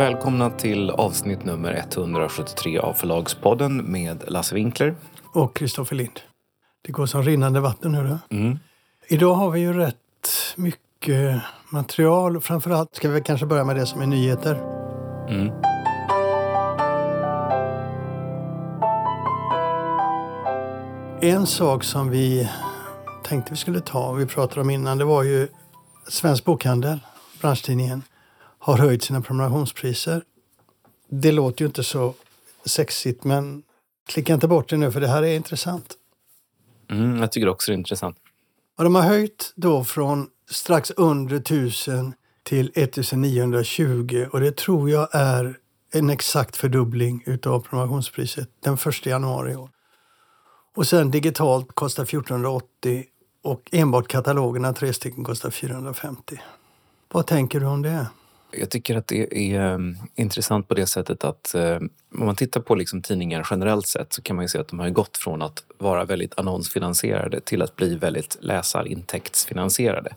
Välkomna till avsnitt nummer 173 av Förlagspodden med Lasse Winkler. Och Kristoffer Lind. Det går som rinnande vatten. Hörru. Mm. Idag har vi ju rätt mycket material. Framförallt ska vi kanske börja med det som är nyheter. Mm. En sak som vi tänkte vi skulle ta, vi pratade om innan, det var ju Svensk Bokhandel, branschtidningen, har höjt sina prenumerationspriser. Det låter ju inte så sexigt men klicka inte bort det nu för det här är intressant. Mm, jag tycker också det är intressant. Och de har höjt då från strax under 1000 till 1920 och det tror jag är en exakt fördubbling utav prenumerationspriset den 1 januari i år. Och sen digitalt kostar 1480 och enbart katalogerna, tre stycken, kostar 450. Vad tänker du om det? Jag tycker att det är mm, intressant på det sättet att eh, om man tittar på liksom tidningar generellt sett så kan man ju se att de har gått från att vara väldigt annonsfinansierade till att bli väldigt läsarintäktsfinansierade.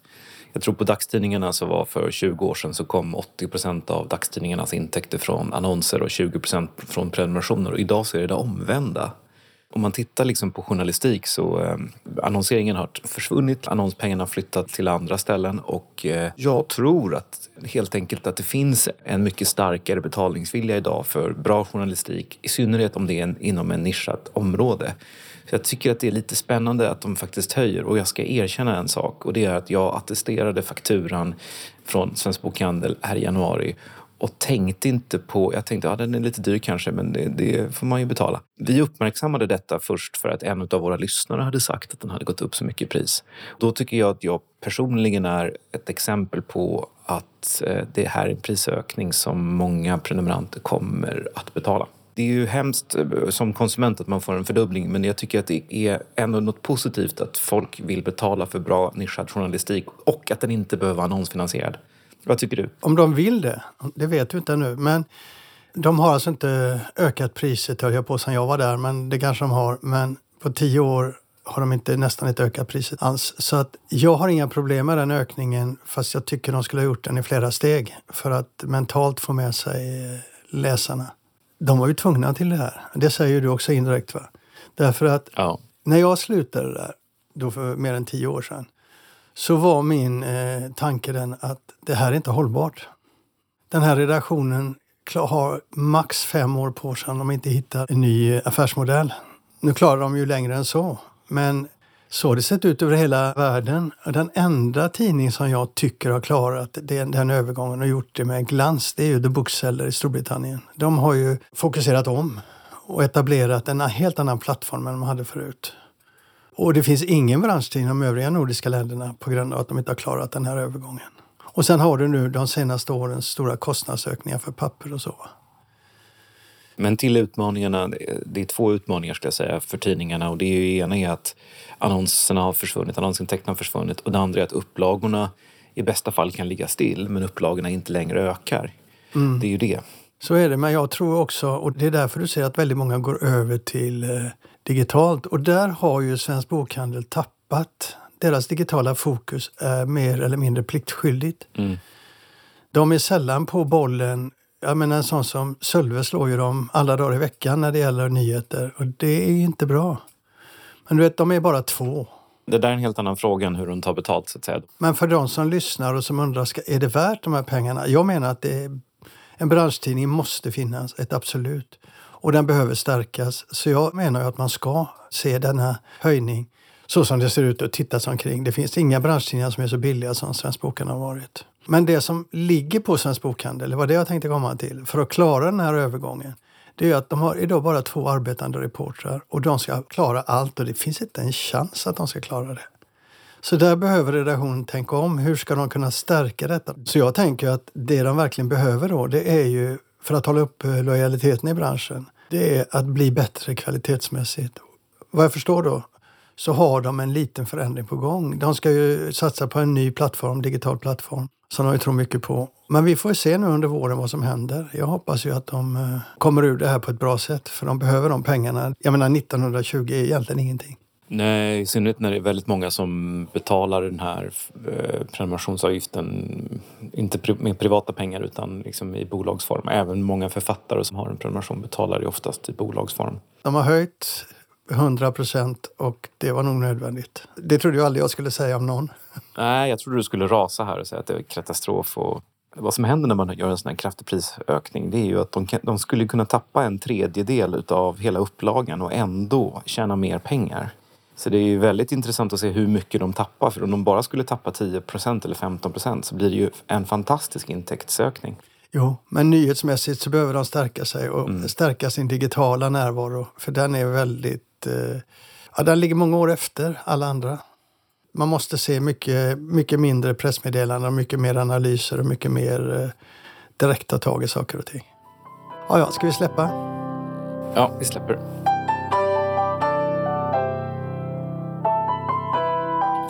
Jag tror på dagstidningarna så var för 20 år sedan så kom 80 procent av dagstidningarnas intäkter från annonser och 20 procent från prenumerationer och idag så är det det omvända om man tittar liksom på journalistik så eh, annonseringen har försvunnit, annonspengarna har flyttat till andra ställen och eh, jag tror att helt enkelt att det finns en mycket starkare betalningsvilja idag för bra journalistik, i synnerhet om det är en, inom en nischat område. Så jag tycker att det är lite spännande att de faktiskt höjer. Och jag ska erkänna en sak och det är att jag attesterade fakturan från Svensk Bokhandel här i januari och tänkte inte på, jag tänkte ja den är lite dyr kanske men det, det, får man ju betala. Vi uppmärksammade detta först för att en av våra lyssnare hade sagt att den hade gått upp så mycket i pris. Då tycker jag att jag personligen är ett exempel på att eh, det här är en prisökning som många prenumeranter kommer att betala. Det är ju hemskt eh, som konsument att man får en fördubbling men jag tycker att det är ändå något positivt att folk vill betala för bra nischad journalistik och att den inte behöver vara annonsfinansierad. Vad tycker du? Om de vill det, det vet vi inte ännu. Men de har alltså inte ökat priset, höll jag på, sen jag var där. Men det kanske de har. Men på tio år har de inte nästan inte ökat priset alls. Så att jag har inga problem med den ökningen fast jag tycker de skulle ha gjort den i flera steg för att mentalt få med sig läsarna. De var ju tvungna till det här. Det säger du också indirekt. va? Därför att ja. när jag slutade där, då för mer än tio år sedan, så var min eh, tanke den att det här är inte hållbart. Den här redaktionen har max fem år på sig om de inte hittar en ny eh, affärsmodell. Nu klarar de ju längre än så, men så har det sett ut över hela världen. Den enda tidning som jag tycker har klarat den, den övergången och gjort det med glans, det är ju The Bookseller i Storbritannien. De har ju fokuserat om och etablerat en helt annan plattform än de hade förut. Och det finns ingen branschtidning i de övriga nordiska länderna på grund av att de inte har klarat den här övergången. Och sen har du nu de senaste årens stora kostnadsökningar för papper och så. Men till utmaningarna, det är två utmaningar ska jag säga för tidningarna och det är ju ena är att annonserna har försvunnit, annonsintäkterna har försvunnit och det andra är att upplagorna i bästa fall kan ligga still men upplagorna inte längre ökar. Mm. Det är ju det. Så är det, men jag tror också, och det är därför du ser att väldigt många går över till eh, digitalt. Och där har ju Svensk Bokhandel tappat. Deras digitala fokus är mer eller mindre pliktskyldigt. Mm. De är sällan på bollen. Jag menar en sån som Sölve slår ju dem alla dagar i veckan när det gäller nyheter och det är inte bra. Men du vet, de är bara två. Det där är en helt annan fråga än hur de tar betalt så att säga. Men för de som lyssnar och som undrar, ska, är det värt de här pengarna? Jag menar att det är, en branschtidning måste finnas, ett absolut och den behöver stärkas. Så jag menar att man ska se denna höjning så som det ser ut och titta sig omkring. Det finns inga branschtidningar som är så billiga som Svensk Bokhandel har varit. Men det som ligger på Svensk Bokhandel, det var det jag tänkte komma till, för att klara den här övergången, det är att de har idag bara två arbetande reportrar och de ska klara allt och det finns inte en chans att de ska klara det. Så där behöver redaktionen tänka om. Hur ska de kunna stärka detta? Så jag tänker att det de verkligen behöver då, det är ju för att hålla upp eh, lojaliteten i branschen, det är att bli bättre kvalitetsmässigt. Vad jag förstår då så har de en liten förändring på gång. De ska ju satsa på en ny plattform, digital plattform, som de tror mycket på. Men vi får se nu under våren vad som händer. Jag hoppas ju att de eh, kommer ur det här på ett bra sätt, för de behöver de pengarna. Jag menar 1920 är egentligen ingenting. Nej, i synnerhet när det är väldigt många som betalar den här eh, prenumerationsavgiften, inte pri med privata pengar utan liksom i bolagsform. Även många författare som har en prenumeration betalar det oftast i bolagsform. De har höjt 100 procent och det var nog nödvändigt. Det trodde jag aldrig jag skulle säga om någon. Nej, jag trodde du skulle rasa här och säga att det är katastrof. Och vad som händer när man gör en sån här kraftig prisökning det är ju att de, de skulle kunna tappa en tredjedel av hela upplagan och ändå tjäna mer pengar. Så det är väldigt intressant att se hur mycket de tappar. För om de bara skulle tappa 10% eller 15% så blir det ju en fantastisk intäktsökning. Jo, men nyhetsmässigt så behöver de stärka sig och mm. stärka sin digitala närvaro. För den är väldigt... Eh, ja, den ligger många år efter alla andra. Man måste se mycket, mycket mindre pressmeddelanden, mycket mer analyser och mycket mer eh, direkta tag i saker och ting. Ja, ja, ska vi släppa? Ja, vi släpper.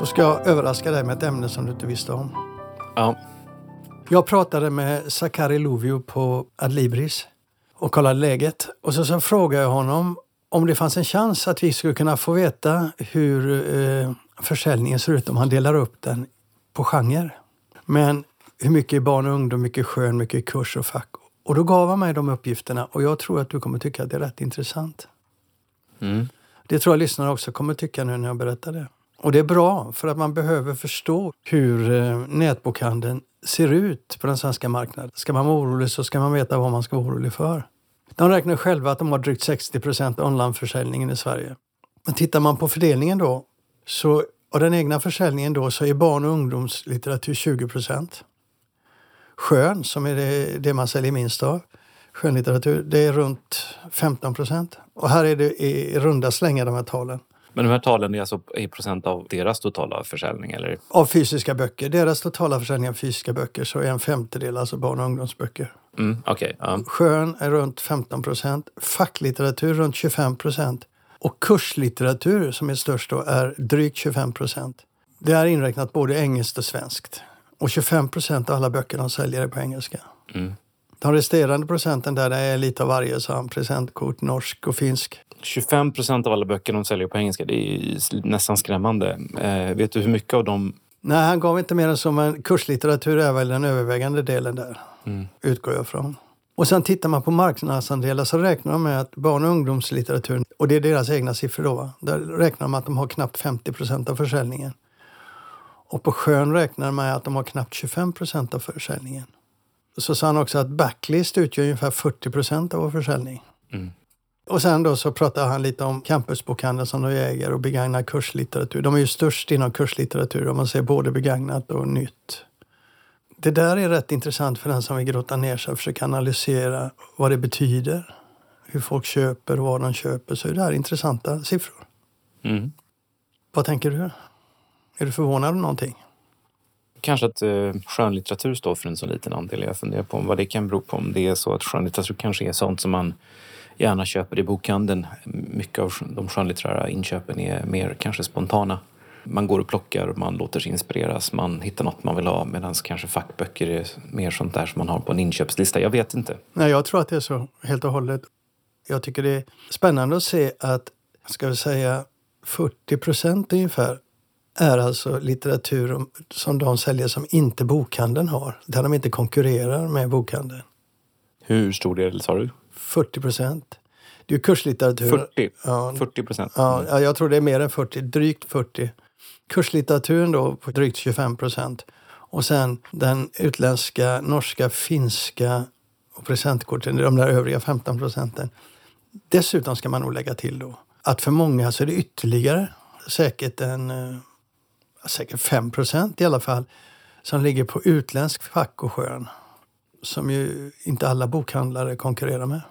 Då ska jag överraska dig med ett ämne som du inte visste om. Ja. Jag pratade med Sakari Lovio på Adlibris och kollade läget. Och så, så frågade jag honom om det fanns en chans att vi skulle kunna få veta hur eh, försäljningen ser ut om han delar upp den på genre. Men hur mycket är barn och ungdom, mycket skön, mycket kurs och fack. Och då gav han mig de uppgifterna och jag tror att du kommer tycka att det är rätt intressant. Mm. Det tror jag lyssnarna också kommer tycka nu när jag berättar det. Och det är bra för att man behöver förstå hur eh, nätbokhandeln ser ut på den svenska marknaden. Ska man vara orolig så ska man veta vad man ska vara orolig för. De räknar själva att de har drygt 60 procent onlineförsäljningen i Sverige. Men tittar man på fördelningen då, så, och den egna försäljningen då, så är barn och ungdomslitteratur 20 procent. Skön, som är det, det man säljer minst av, skönlitteratur, det är runt 15 procent. Och här är det i runda slängar de här talen. Men de här talen är alltså i procent av deras totala försäljning? Eller? Av fysiska böcker. Deras totala försäljning av fysiska böcker så är en femtedel alltså barn och ungdomsböcker. Mm, okay, um. Skön är runt 15 procent. Facklitteratur runt 25 procent. Och kurslitteratur, som är störst, då, är drygt 25 procent. Det är inräknat både engelskt och svenskt. Och 25 procent av alla böcker de säljer är på engelska. Mm. De resterande procenten där är lite av varje, så presentkort, norsk och finsk. 25 procent av alla böcker de säljer på engelska. Det är nästan skrämmande. Eh, vet du hur mycket av dem... Nej, han gav inte mer än så, men kurslitteratur är väl den övervägande delen där, mm. utgår jag från. Och sen tittar man på marknadsandelar så räknar de med att barn och ungdomslitteraturen, och det är deras egna siffror då, där räknar de att de har knappt 50 procent av försäljningen. Och på Skön räknar med att de har knappt 25 procent av försäljningen. Så sa han också att Backlist utgör ungefär 40 procent av vår försäljning. Mm. Och sen då så pratar han lite om campusbokhandeln som de äger och begagnad kurslitteratur. De är ju störst inom kurslitteratur om man ser både begagnat och nytt. Det där är rätt intressant för den som vill grotta ner sig och försöka analysera vad det betyder. Hur folk köper och vad de köper. Så är det här intressanta siffror. Mm. Vad tänker du? Är du förvånad om någonting? Kanske att eh, skönlitteratur står för en så liten andel. Jag funderar på vad det kan bero på. Om det är så att skönlitteratur kanske är sånt som man gärna köper i bokhandeln. Mycket av de skönlitterära inköpen är mer kanske spontana. Man går och plockar, man låter sig inspireras, man hittar något man vill ha medan kanske fackböcker är mer sånt där som man har på en inköpslista. Jag vet inte. Nej, jag tror att det är så helt och hållet. Jag tycker det är spännande att se att, ska vi säga 40 procent ungefär är alltså litteratur som de säljer som inte bokhandeln har. Där de inte konkurrerar med bokhandeln. Hur stor del sa du? 40 procent. Det är kurslitteratur. 40? Ja, 40 procent? Ja, jag tror det är mer än 40, drygt 40. Kurslitteraturen då på drygt 25 procent. Och sen den utländska, norska, finska och presentkorten, de där övriga 15 procenten. Dessutom ska man nog lägga till då att för många så är det ytterligare säkert en eh, säkert 5 procent i alla fall som ligger på utländsk fack och skön som ju inte alla bokhandlare konkurrerar med.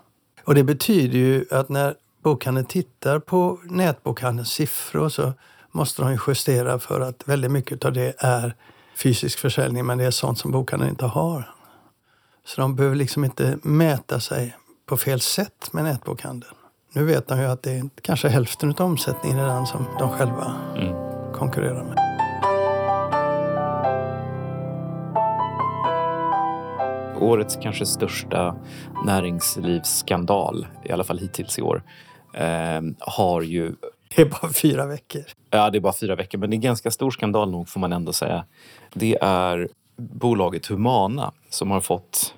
Och det betyder ju att när bokhandeln tittar på nätbokhandelns siffror så måste de justera för att väldigt mycket av det är fysisk försäljning men det är sånt som bokhandeln inte har. Så de behöver liksom inte mäta sig på fel sätt med nätbokhandeln. Nu vet de ju att det är kanske hälften av omsättningen i den som de själva mm. konkurrerar med. Årets kanske största näringslivsskandal, i alla fall hittills i år, eh, har ju Det är bara fyra veckor. Ja, det är bara fyra veckor, men det är ganska stor skandal nog får man ändå säga. Det är bolaget Humana som har fått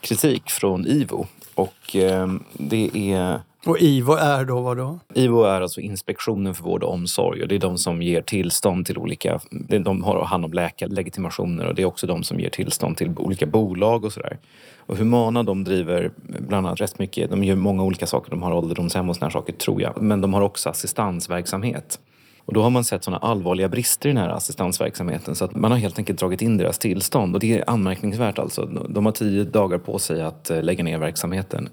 kritik från IVO. Och eh, det är... Och IVO är då vad då? IVO är alltså Inspektionen för vård och omsorg och det är de som ger tillstånd till olika... De har hand om läkarlegitimationer och det är också de som ger tillstånd till olika bolag och sådär. Och Humana de driver bland annat rätt mycket, de gör många olika saker. De har ålderdomshem och sådana saker tror jag. Men de har också assistansverksamhet. Och då har man sett sådana allvarliga brister i den här assistansverksamheten så att man har helt enkelt dragit in deras tillstånd. Och det är anmärkningsvärt alltså. De har tio dagar på sig att eh, lägga ner verksamheten.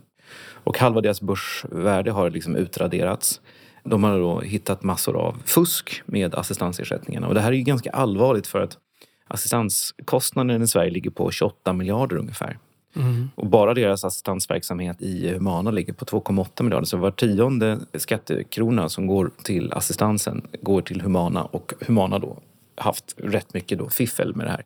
Och halva deras börsvärde har liksom utraderats. De har då hittat massor av fusk med assistansersättningarna. Och det här är ju ganska allvarligt för att assistanskostnaden i Sverige ligger på 28 miljarder ungefär. Mm. Och bara deras assistansverksamhet i Humana ligger på 2,8 miljarder. Så var tionde skattekrona som går till assistansen går till Humana och Humana då haft rätt mycket då fiffel med det här.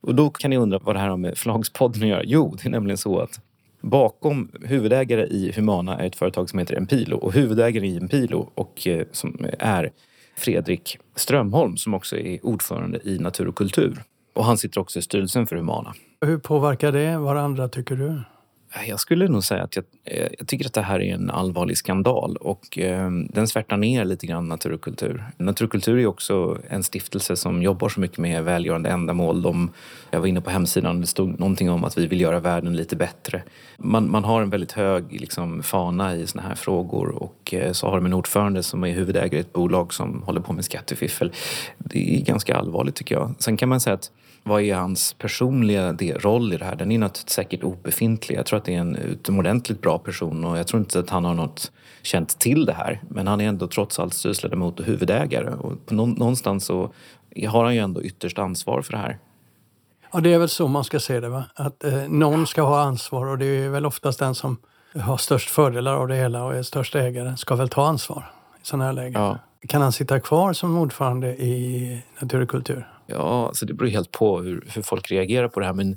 Och då kan ni undra vad det här har med Förlagspodden att göra. Jo, det är nämligen så att bakom huvudägare i Humana är ett företag som heter Empilo och huvudägare i Empilo och eh, som är Fredrik Strömholm som också är ordförande i Natur och kultur. Och han sitter också i styrelsen för Humana. Hur påverkar det varandra tycker du? Jag skulle nog säga att jag, eh, jag, tycker att det här är en allvarlig skandal och eh, den svärtar ner lite grann Natur och kultur. Natur och kultur är också en stiftelse som jobbar så mycket med välgörande ändamål. De, jag var inne på hemsidan, det stod någonting om att vi vill göra världen lite bättre. Man, man har en väldigt hög liksom, fana i såna här frågor och eh, så har de en ordförande som är huvudägare i ett bolag som håller på med skattefiffel. Det är ganska allvarligt tycker jag. Sen kan man säga att vad är hans personliga roll i det här? Den är naturligtvis säkert obefintlig. Jag tror att det är en utomordentligt bra person och jag tror inte att han har något känt till det här. Men han är ändå trots allt styrelseledamot och huvudägare och någonstans så har han ju ändå ytterst ansvar för det här. Ja, det är väl så man ska se det. Va? Att eh, någon ska ha ansvar och det är väl oftast den som har störst fördelar av det hela och är störst ägare ska väl ta ansvar i sådana här lägen. Ja. Kan han sitta kvar som ordförande i Natur och kultur? Ja, alltså det beror helt på hur, hur folk reagerar på det här. Men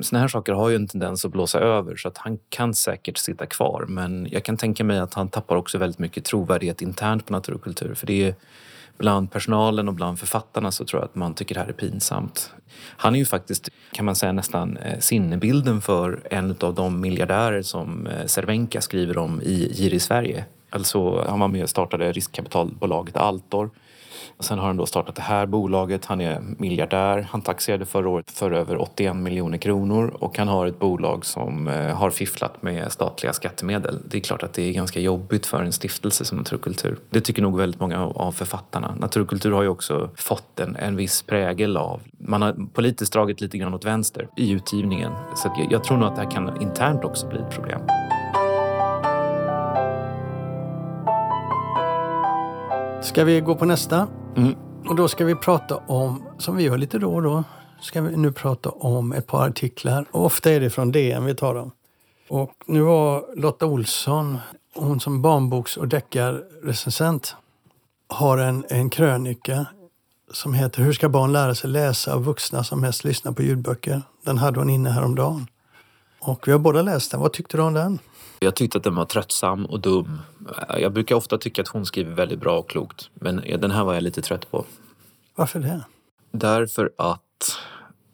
såna här saker har ju en tendens att blåsa över så att han kan säkert sitta kvar. Men jag kan tänka mig att han tappar också väldigt mycket trovärdighet internt på Natur och kultur. För det är bland personalen och bland författarna så tror jag att man tycker det här är pinsamt. Han är ju faktiskt, kan man säga, nästan eh, sinnebilden för en av de miljardärer som eh, Cervenka skriver om i Giri Sverige. Alltså, han var med och startade riskkapitalbolaget Altor Sen har han då startat det här bolaget. Han är miljardär. Han taxerade förra året för över 81 miljoner kronor och han har ett bolag som eh, har fifflat med statliga skattemedel. Det är klart att det är ganska jobbigt för en stiftelse som Naturkultur. Det tycker nog väldigt många av författarna. Naturkultur har ju också fått en, en viss prägel av... Man har politiskt dragit lite grann åt vänster i utgivningen. Så jag, jag tror nog att det här kan internt också bli ett problem. Ska vi gå på nästa? Mm. Och då ska vi prata om, som vi gör lite då och då, ska vi nu prata om ett par artiklar. Och ofta är det från DN vi tar dem. Och nu var Lotta Olsson, hon som barnboks och deckarrecensent, har en, en krönika som heter Hur ska barn lära sig läsa och vuxna som mest lyssnar på ljudböcker? Den hade hon inne häromdagen. Och vi har båda läst den. Vad tyckte du om den? Jag tyckte att den var tröttsam och dum. Jag brukar ofta tycka att hon skriver väldigt bra och klokt. Men den här var jag lite trött på. Varför det? Därför att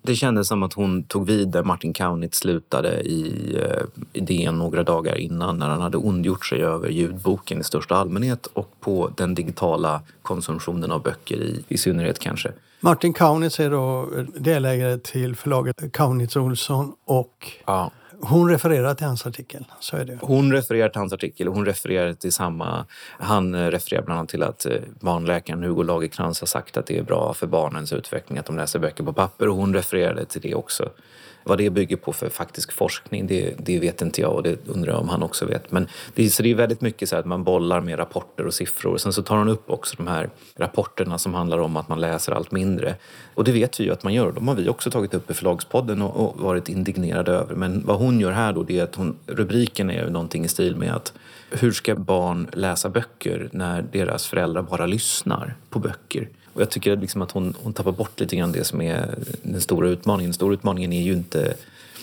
det kändes som att hon tog vid där Martin Kaunitz slutade i, eh, i DN några dagar innan när han hade ondgjort sig över ljudboken i största allmänhet och på den digitala konsumtionen av böcker i, i synnerhet kanske. Martin Kaunitz är då delägare till förlaget Kaunitz Olsson och ja. Hon refererar till hans artikel, så är det. Hon refererar till hans artikel och hon refererar till samma... Han eh, refererar bland annat till att eh, barnläkaren Hugo Lagerkrans har sagt att det är bra för barnens utveckling att de läser böcker på papper och hon refererade till det också. Vad det bygger på för faktisk forskning, det, det vet inte jag och det undrar jag om han också vet. Men det, så det är väldigt mycket så att man bollar med rapporter och siffror. Sen så tar han upp också de här rapporterna som handlar om att man läser allt mindre. Och det vet vi ju att man gör. De har vi också tagit upp i Förlagspodden och, och varit indignerade över. Men vad hon gör här då, det är att hon, rubriken är ju någonting i stil med att hur ska barn läsa böcker när deras föräldrar bara lyssnar på böcker? Och jag tycker liksom att hon, hon tappar bort lite grann det som är den stora utmaningen. Den stora utmaningen är ju inte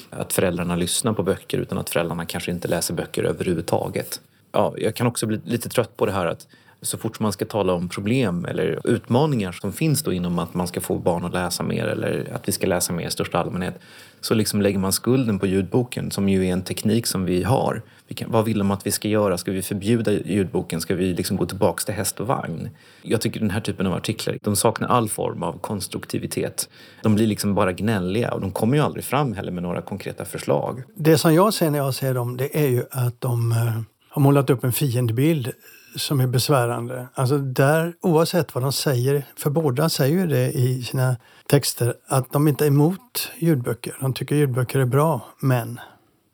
att föräldrarna lyssnar på böcker utan att föräldrarna kanske inte läser böcker överhuvudtaget. Ja, jag kan också bli lite trött på det här att så fort man ska tala om problem eller utmaningar som finns då inom att man ska få barn att läsa mer eller att vi ska läsa mer i största allmänhet så liksom lägger man skulden på ljudboken som ju är en teknik som vi har. Vi kan, vad vill de att vi ska göra? Ska vi förbjuda ljudboken? Ska vi liksom gå tillbaka till häst och vagn? Jag tycker den här typen av artiklar, de saknar all form av konstruktivitet. De blir liksom bara gnälliga och de kommer ju aldrig fram heller med några konkreta förslag. Det som jag ser när jag ser dem, det är ju att de eh, har målat upp en fiendebild som är besvärande. Alltså där, oavsett vad de säger, för båda säger ju det i sina texter, att de inte är emot ljudböcker. De tycker ljudböcker är bra, men...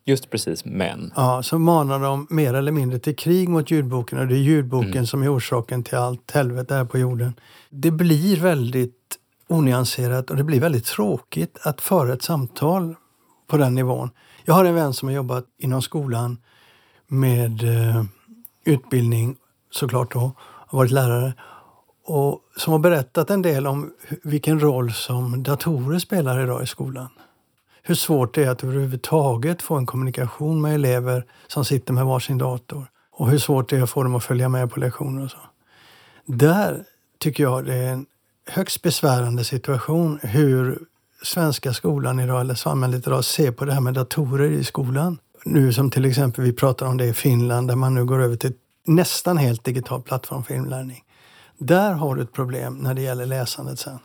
Just precis, men. Ja, så manar de mer eller mindre till krig mot ljudboken och det är ljudboken mm. som är orsaken till allt helvete här på jorden. Det blir väldigt onyanserat och det blir väldigt tråkigt att föra ett samtal på den nivån. Jag har en vän som har jobbat inom skolan med eh, utbildning såklart då, har varit lärare och som har berättat en del om vilken roll som datorer spelar idag i skolan. Hur svårt det är att överhuvudtaget få en kommunikation med elever som sitter med varsin dator och hur svårt det är att få dem att följa med på lektioner och så. Där tycker jag det är en högst besvärande situation hur svenska skolan idag, eller samhället idag, ser på det här med datorer i skolan. Nu som till exempel vi pratar om det i Finland där man nu går över till nästan helt digital plattform för inlärning. Där har du ett problem när det gäller läsandet sen.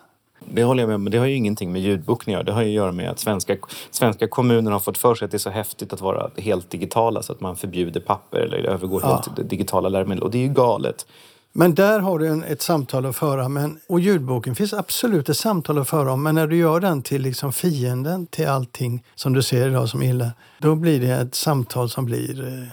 Det håller jag med om, men det har ju ingenting med ljudboken att göra. Det har ju att göra med att svenska, svenska kommuner har fått för sig att det är så häftigt att vara helt digitala så att man förbjuder papper eller övergår ja. helt till digitala läromedel. Och det är ju galet. Men där har du en, ett samtal att föra. Men, och ljudboken finns absolut ett samtal att föra om. Men när du gör den till liksom fienden till allting som du ser idag som illa, då blir det ett samtal som blir eh,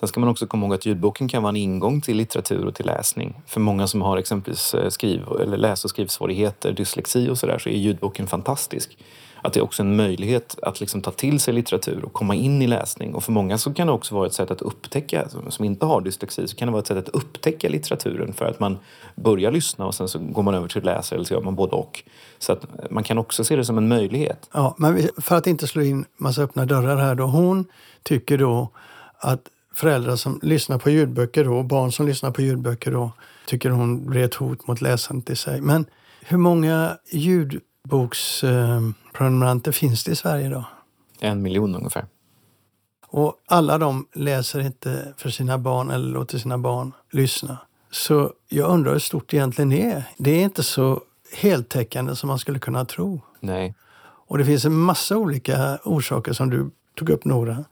Sen ska man också komma ihåg att ljudboken kan vara en ingång till litteratur och till läsning. För många som har exempelvis eh, skriv eller läs och skrivsvårigheter, dyslexi och sådär så är ljudboken fantastisk. Att det är också en möjlighet att liksom ta till sig litteratur och komma in i läsning. Och för många så kan det också vara ett sätt att upptäcka, som inte har dyslexi, så kan det vara ett sätt att upptäcka litteraturen för att man börjar lyssna och sen så går man över till att läsa eller så gör man både och. Så att man kan också se det som en möjlighet. Ja, men för att inte slå in massa öppna dörrar här då. Hon tycker då att föräldrar som lyssnar på ljudböcker då, och barn som lyssnar på ljudböcker då, tycker hon blir ett hot mot läsandet i sig. Men hur många ljudboksprenumeranter finns det i Sverige idag? En miljon ungefär. Och alla de läser inte för sina barn eller låter sina barn lyssna. Så jag undrar hur stort det egentligen är. Det är inte så heltäckande som man skulle kunna tro. Nej. Och det finns en massa olika orsaker som du tog upp några.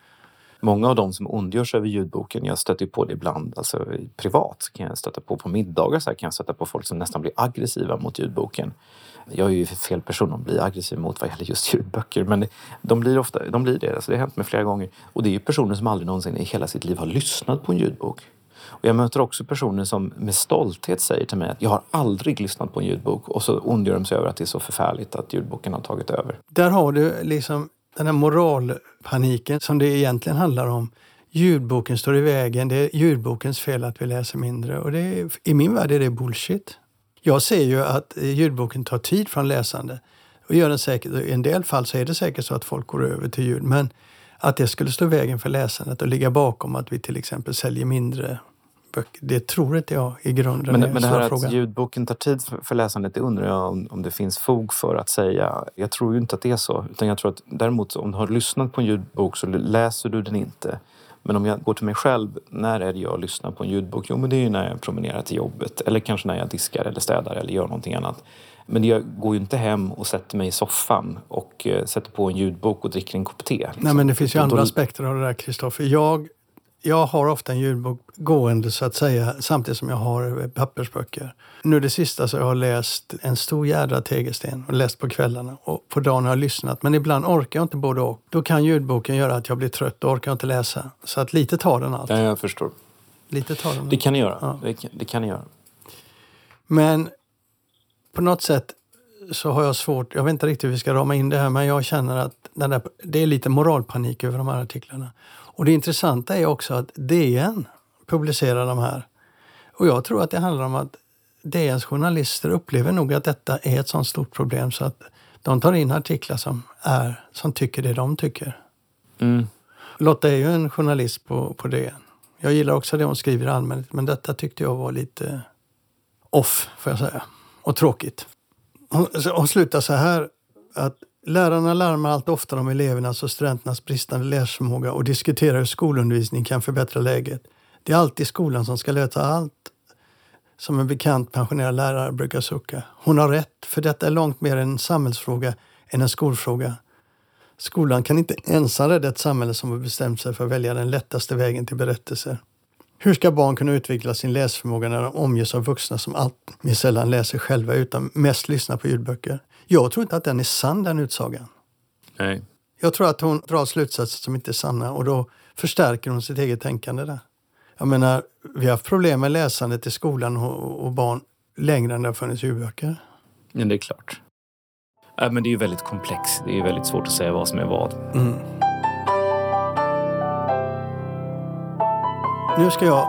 Många av de som ondgörs över ljudboken, jag stöter på det ibland, alltså privat kan jag stöta på på middagar så här kan jag stöta på folk som nästan blir aggressiva mot ljudboken. Jag är ju fel person att bli aggressiv mot vad gäller just ljudböcker men de blir ofta, de blir det, alltså det har hänt mig flera gånger. Och det är ju personer som aldrig någonsin i hela sitt liv har lyssnat på en ljudbok. Och jag möter också personer som med stolthet säger till mig att jag har aldrig lyssnat på en ljudbok och så ondgör de sig över att det är så förfärligt att ljudboken har tagit över. Där har du liksom den här moralpaniken som det egentligen handlar om. Ljudboken står i vägen. Det är ljudbokens fel att vi läser mindre. Och det är, I min värld är det bullshit. Jag ser ju att eh, ljudboken tar tid från läsande. Och gör den säkert, I en del fall så är det säkert så att folk går över till ljud. Men att det skulle stå i vägen för läsandet och ligga bakom att vi till exempel säljer mindre böcker. Det tror inte jag i grunden Men, men det här att fråga. ljudboken tar tid för läsandet, det undrar jag om, om det finns fog för att säga. Jag tror ju inte att det är så. Utan jag tror att däremot om du har lyssnat på en ljudbok så läser du den inte. Men om jag går till mig själv, när är det jag lyssnar på en ljudbok? Jo, men det är ju när jag promenerar till jobbet eller kanske när jag diskar eller städar eller gör någonting annat. Men jag går ju inte hem och sätter mig i soffan och eh, sätter på en ljudbok och dricker en kopp te. Liksom. Nej, men det finns ju andra aspekter av det där, Kristoffer. Jag jag har ofta en ljudbok gående så att säga samtidigt som jag har pappersböcker. Nu det sista så jag har läst en stor jädra tegelsten och läst på kvällarna och på dagen har jag lyssnat. Men ibland orkar jag inte både och. Då kan ljudboken göra att jag blir trött och orkar inte läsa. Så att lite tar den allt. Ja, jag förstår. Lite tar den. Det kan ni göra. Ja. Det, kan, det kan ni göra. Men på något sätt så har jag svårt, jag vet inte riktigt hur vi ska rama in det här, men jag känner att där, det är lite moralpanik över de här artiklarna. Och det intressanta är också att DN publicerar de här. Och jag tror att det handlar om att DNs journalister upplever nog att detta är ett sånt stort problem så att de tar in artiklar som, är, som tycker det de tycker. Mm. Lotta är ju en journalist på, på DN. Jag gillar också det hon skriver i allmänhet, men detta tyckte jag var lite off, får jag säga. Och tråkigt. Hon, hon slutar så här att lärarna larmar allt oftare om elevernas och studenternas bristande läsförmåga och diskuterar hur skolundervisning kan förbättra läget. Det är alltid skolan som ska lösa allt, som en bekant pensionerad lärare brukar sucka. Hon har rätt, för detta är långt mer en samhällsfråga än en skolfråga. Skolan kan inte ensam rädda ett samhälle som har bestämt sig för att välja den lättaste vägen till berättelser. Hur ska barn kunna utveckla sin läsförmåga när de omges av vuxna som allt mer sällan läser själva utan mest lyssnar på ljudböcker? Jag tror inte att den är sann, den utsagan. Nej. Jag tror att hon drar slutsatser som inte är sanna och då förstärker hon sitt eget tänkande där. Jag menar, vi har haft problem med läsandet i skolan och, och barn längre än det har funnits ljudböcker. Ja, det är klart. Ja, men det är ju väldigt komplext. Det är väldigt svårt att säga vad som är vad. Mm. Nu ska jag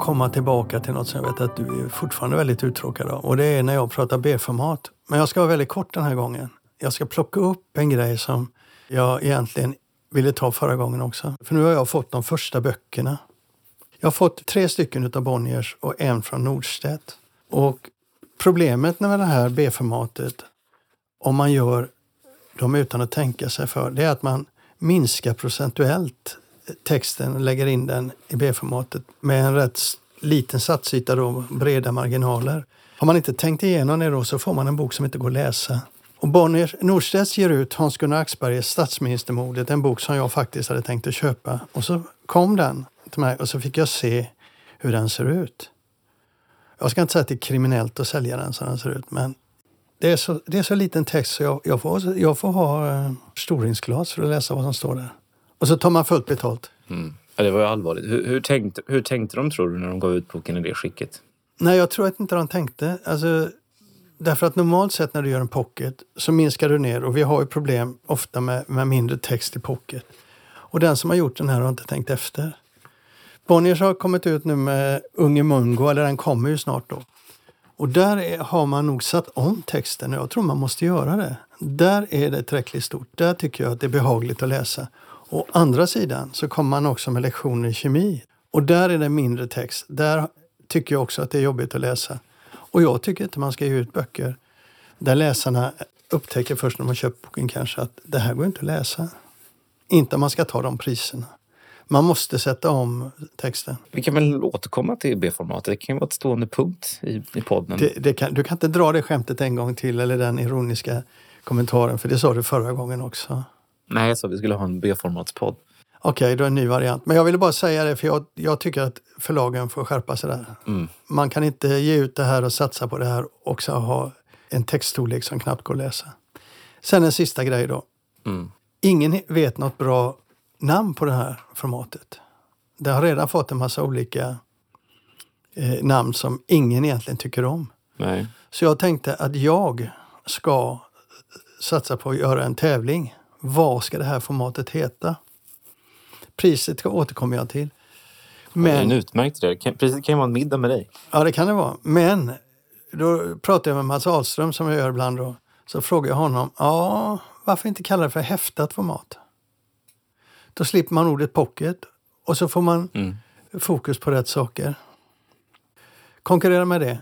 komma tillbaka till något som jag vet att du är fortfarande väldigt uttråkad av. Och det är när jag pratar B-format. Men jag ska vara väldigt kort den här gången. Jag ska plocka upp en grej som jag egentligen ville ta förra gången också. För nu har jag fått de första böckerna. Jag har fått tre stycken av Bonniers och en från Nordstedt. Och problemet med det här B-formatet, om man gör dem utan att tänka sig för, det är att man minskar procentuellt texten och lägger in den i B-formatet med en rätt liten satsyta då, breda marginaler. Har man inte tänkt igenom det då så får man en bok som inte går att läsa. Och Bonnier Norstedts ger ut Hans-Gunnar Axbergers Statsministermordet, en bok som jag faktiskt hade tänkt att köpa. Och så kom den till mig och så fick jag se hur den ser ut. Jag ska inte säga att det är kriminellt att sälja den som den ser ut, men det är så, det är så liten text så jag, jag, får, jag får ha eh, för att läsa vad som står där. Och så tar man fullt betalt. Mm. Ja, det var ju allvarligt. Hur, hur, tänkte, hur tänkte de, tror du, när de gav ut boken i det skicket? Nej, jag tror att inte de tänkte. Alltså, därför att normalt sett när du gör en pocket så minskar du ner och vi har ju problem ofta med, med mindre text i pocket. Och den som har gjort den här har inte tänkt efter. Bonniers har kommit ut nu med Unge Mungo, eller den kommer ju snart då. Och där är, har man nog satt om texten och jag tror man måste göra det. Där är det tillräckligt stort. Där tycker jag att det är behagligt att läsa. Å andra sidan så kommer man också med lektioner i kemi. Och där är det mindre text. Där tycker jag också att det är jobbigt att läsa. Och jag tycker inte man ska ge ut böcker där läsarna upptäcker först när man köper boken kanske att det här går inte att läsa. Inte om man ska ta de priserna. Man måste sätta om texten. Vi kan väl återkomma till B-formatet. Det kan ju vara ett stående punkt i, i podden. Det, det kan, du kan inte dra det skämtet en gång till eller den ironiska kommentaren för det sa du förra gången också. Nej, jag sa vi skulle ha en B-formatspodd. Okej, okay, då en ny variant. Men jag ville bara säga det för jag, jag tycker att förlagen får skärpa sig där. Mm. Man kan inte ge ut det här och satsa på det här och också ha en textstorlek som knappt går att läsa. Sen en sista grej då. Mm. Ingen vet något bra namn på det här formatet. Det har redan fått en massa olika eh, namn som ingen egentligen tycker om. Nej. Så jag tänkte att jag ska satsa på att göra en tävling. Vad ska det här formatet heta? Priset återkommer jag till. Men, det är en utmärkt idé. Priset kan ju vara en middag med dig. Ja, det kan det vara. Men då pratade jag med Mats Ahlström som jag gör ibland då. Så frågade jag honom, ja, varför inte kalla det för häftat format? Då slipper man ordet pocket och så får man mm. fokus på rätt saker. Konkurrera med det.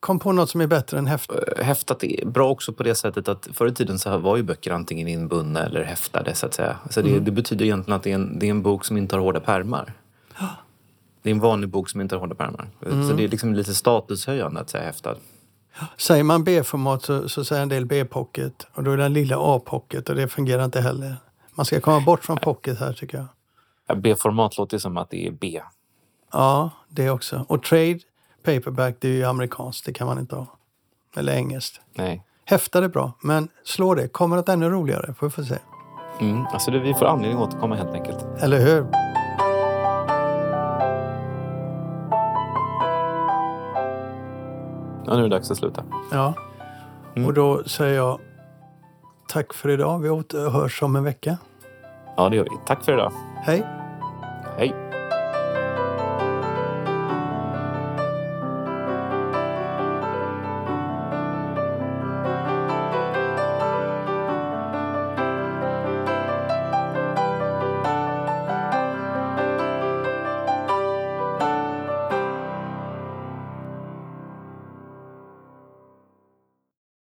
Kom på något som är bättre än häftat. Eh, häftat är bra också på det sättet att förr i tiden så var ju böcker antingen inbundna eller häftade så att säga. Alltså det, mm. det betyder egentligen att det är, en, det är en bok som inte har hårda pärmar. Det är en vanlig bok som inte har hårda pärmar. Mm. Så det är liksom lite statushöjande att säga häftad. Säger man B-format så, så säger en del B-pocket och då är den lilla A-pocket och det fungerar inte heller. Man ska komma bort från pocket här tycker jag. Ja, B-format låter som att det är B. Ja, det också. Och trade paperback, det är ju amerikanskt. Det kan man inte ha. Eller engelskt. Nej. Häftar är bra, men slå det. Kommer något ännu roligare? Får vi få se. Mm, alltså det, vi får anledning att återkomma helt enkelt. Eller hur? Ja, nu är det dags att sluta. Ja, mm. och då säger jag tack för idag. Vi återhörs om en vecka. Ja, det gör vi. Tack för idag. Hej.